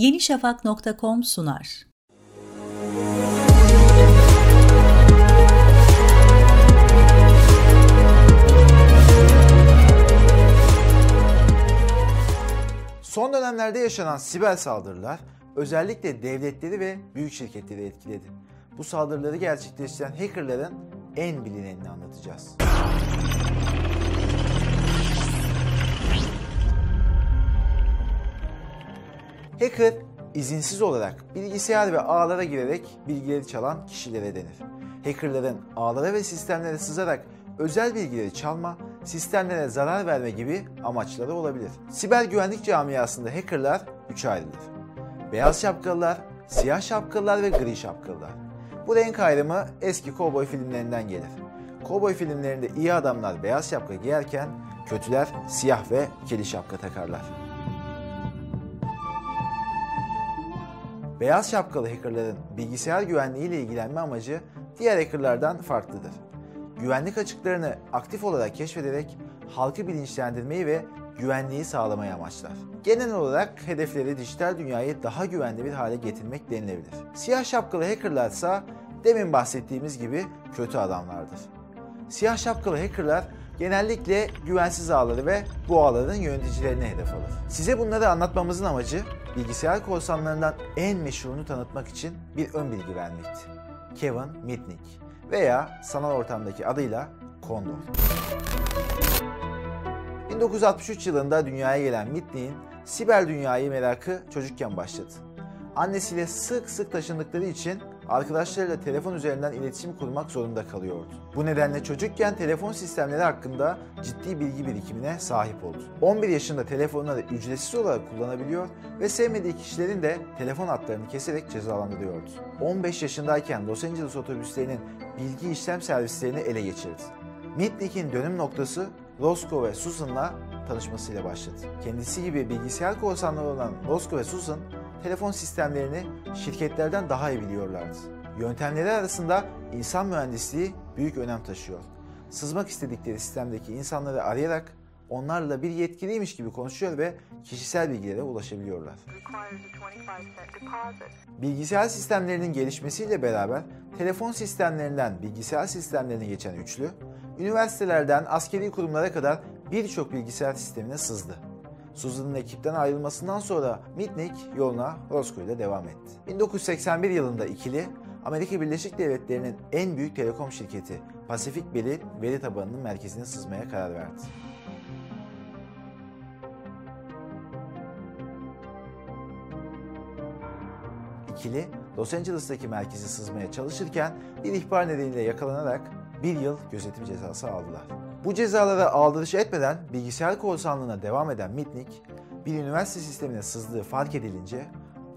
yenişafak.com sunar. Son dönemlerde yaşanan siber saldırılar özellikle devletleri ve büyük şirketleri etkiledi. Bu saldırıları gerçekleştiren hackerların en bilinenini anlatacağız. Hacker, izinsiz olarak bilgisayar ve ağlara girerek bilgileri çalan kişilere denir. Hackerların ağlara ve sistemlere sızarak özel bilgileri çalma, sistemlere zarar verme gibi amaçları olabilir. Siber güvenlik camiasında hackerlar üçe ayrılır. Beyaz şapkalılar, siyah şapkalılar ve gri şapkalılar. Bu renk ayrımı eski kovboy filmlerinden gelir. Kovboy filmlerinde iyi adamlar beyaz şapka giyerken kötüler siyah ve keli şapka takarlar. Beyaz şapkalı hackerların bilgisayar güvenliği ile ilgilenme amacı diğer hackerlardan farklıdır. Güvenlik açıklarını aktif olarak keşfederek halkı bilinçlendirmeyi ve güvenliği sağlamayı amaçlar. Genel olarak hedefleri dijital dünyayı daha güvenli bir hale getirmek denilebilir. Siyah şapkalı hackerlar ise demin bahsettiğimiz gibi kötü adamlardır. Siyah şapkalı hackerlar genellikle güvensiz ağları ve bu ağların yöneticilerini hedef alır. Size bunları anlatmamızın amacı bilgisayar korsanlarından en meşhurunu tanıtmak için bir ön bilgi vermekti. Kevin Mitnick veya sanal ortamdaki adıyla Condor. 1963 yılında dünyaya gelen Mitnick'in siber dünyayı merakı çocukken başladı. Annesiyle sık sık taşındıkları için arkadaşlarıyla telefon üzerinden iletişim kurmak zorunda kalıyordu. Bu nedenle çocukken telefon sistemleri hakkında ciddi bilgi birikimine sahip oldu. 11 yaşında telefonları ücretsiz olarak kullanabiliyor ve sevmediği kişilerin de telefon hatlarını keserek cezalandırıyordu. 15 yaşındayken Los Angeles otobüslerinin bilgi işlem servislerini ele geçirdi. Mitnick'in dönüm noktası Roscoe ve Susan'la tanışmasıyla başladı. Kendisi gibi bilgisayar korsanları olan Roscoe ve Susan telefon sistemlerini şirketlerden daha iyi biliyorlardı. Yöntemleri arasında insan mühendisliği büyük önem taşıyor. Sızmak istedikleri sistemdeki insanları arayarak onlarla bir yetkiliymiş gibi konuşuyor ve kişisel bilgilere ulaşabiliyorlar. Bilgisayar sistemlerinin gelişmesiyle beraber telefon sistemlerinden bilgisayar sistemlerine geçen üçlü, üniversitelerden askeri kurumlara kadar birçok bilgisayar sistemine sızdı. Susan'ın ekipten ayrılmasından sonra Mitnick yoluna Roscoe ile devam etti. 1981 yılında ikili Amerika Birleşik Devletleri'nin en büyük telekom şirketi Pacific Bell'in veri tabanının merkezine sızmaya karar verdi. İkili Los Angeles'taki merkezi sızmaya çalışırken bir ihbar nedeniyle yakalanarak bir yıl gözetim cezası aldılar. Bu cezalara aldırış etmeden bilgisayar korsanlığına devam eden Mitnick, bir üniversite sistemine sızdığı fark edilince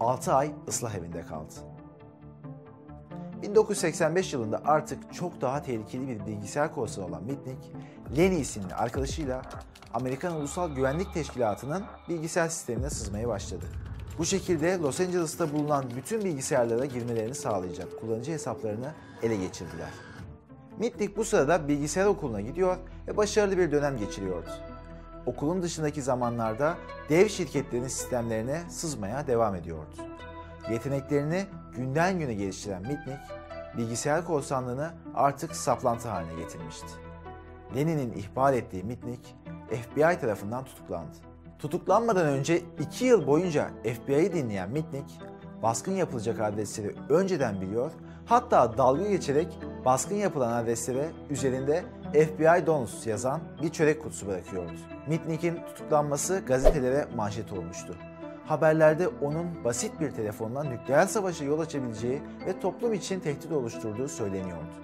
6 ay ıslah evinde kaldı. 1985 yılında artık çok daha tehlikeli bir bilgisayar korsanı olan Mitnick, Lenny isimli arkadaşıyla Amerikan Ulusal Güvenlik Teşkilatı'nın bilgisayar sistemine sızmaya başladı. Bu şekilde Los Angeles'ta bulunan bütün bilgisayarlara girmelerini sağlayacak kullanıcı hesaplarını ele geçirdiler. Mitnick bu sırada bilgisayar okuluna gidiyor ve başarılı bir dönem geçiriyordu. Okulun dışındaki zamanlarda dev şirketlerin sistemlerine sızmaya devam ediyordu. Yeteneklerini günden güne geliştiren Mitnick, bilgisayar korsanlığını artık saplantı haline getirmişti. Lenin'in ihbar ettiği Mitnick, FBI tarafından tutuklandı. Tutuklanmadan önce 2 yıl boyunca FBI'yi dinleyen Mitnick, baskın yapılacak adresleri önceden biliyor, hatta dalga geçerek baskın yapılan adreslere üzerinde FBI Donus yazan bir çörek kutusu bırakıyordu. Mitnick'in tutuklanması gazetelere manşet olmuştu. Haberlerde onun basit bir telefonla nükleer savaşa yol açabileceği ve toplum için tehdit oluşturduğu söyleniyordu.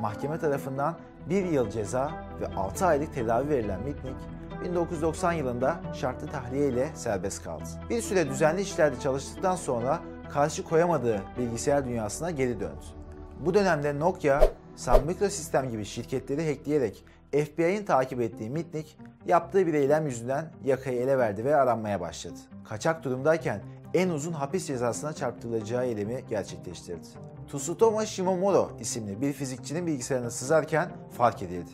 Mahkeme tarafından bir yıl ceza ve 6 aylık tedavi verilen Mitnick, 1990 yılında şartlı tahliye ile serbest kaldı. Bir süre düzenli işlerde çalıştıktan sonra karşı koyamadığı bilgisayar dünyasına geri döndü. Bu dönemde Nokia, Sun Microsystem gibi şirketleri hackleyerek FBI'nin takip ettiği Mitnick, yaptığı bir eylem yüzünden yakayı ele verdi ve aranmaya başladı. Kaçak durumdayken en uzun hapis cezasına çarptırılacağı eylemi gerçekleştirdi. Tsutomu Shimomuro isimli bir fizikçinin bilgisayarına sızarken fark edildi.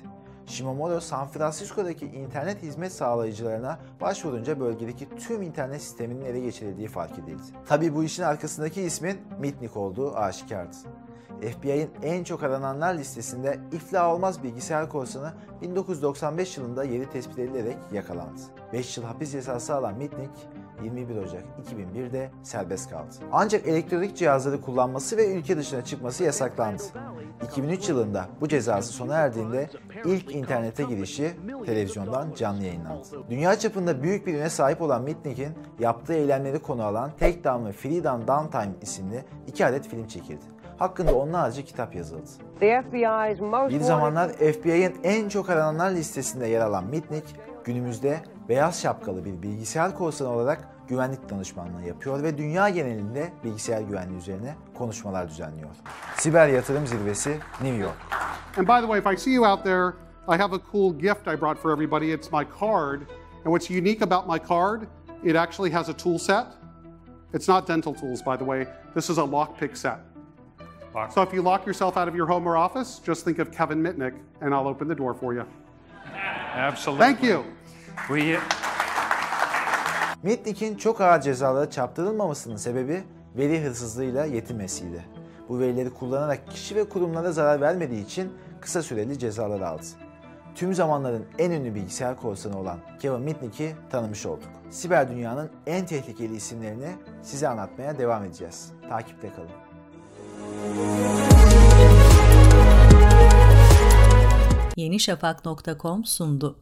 Shimomuro San Francisco'daki internet hizmet sağlayıcılarına başvurunca bölgedeki tüm internet sisteminin ele geçirildiği fark edildi. Tabi bu işin arkasındaki ismin Mitnick olduğu aşikardı. FBI'nin en çok arananlar listesinde iflah olmaz bilgisayar korsanı 1995 yılında yeri tespit edilerek yakalandı. 5 yıl hapis cezası alan Mitnick 21 Ocak 2001'de serbest kaldı. Ancak elektronik cihazları kullanması ve ülke dışına çıkması yasaklandı. 2003 yılında bu cezası sona erdiğinde ilk internete girişi televizyondan canlı yayınlandı. Dünya çapında büyük bir üne sahip olan Mitnick'in yaptığı eylemleri konu alan Takedown ve Freedom Downtime isimli iki adet film çekildi. Hakkında onlarca kitap yazıldı. Bir zamanlar FBI'nin en çok arananlar listesinde yer alan Mitnick, günümüzde beyaz şapkalı bir bilgisayar korsanı olarak güvenlik danışmanlığı yapıyor ve dünya genelinde bilgisayar güvenliği üzerine konuşmalar düzenliyor. Siber Yatırım Zirvesi New York. And by the way, if I see you out there, I have a cool gift I brought for everybody. It's my card. And what's unique about my card, it actually has a tool set. It's not dental tools, by the way. This is a lockpick set. Lock. So if you lock yourself out of your home or office, just think of Kevin Mitnick, and I'll open the door for you. Absolutely. Thank you. We, Mitnick'in çok ağır cezalara çarptırılmamasının sebebi veri hırsızlığıyla yetinmesiydi. Bu verileri kullanarak kişi ve kurumlara zarar vermediği için kısa süreli cezalar aldı. Tüm zamanların en ünlü bilgisayar korsanı olan Kevin Mitnick'i tanımış olduk. Siber dünyanın en tehlikeli isimlerini size anlatmaya devam edeceğiz. Takipte kalın. yenişafak.com sundu.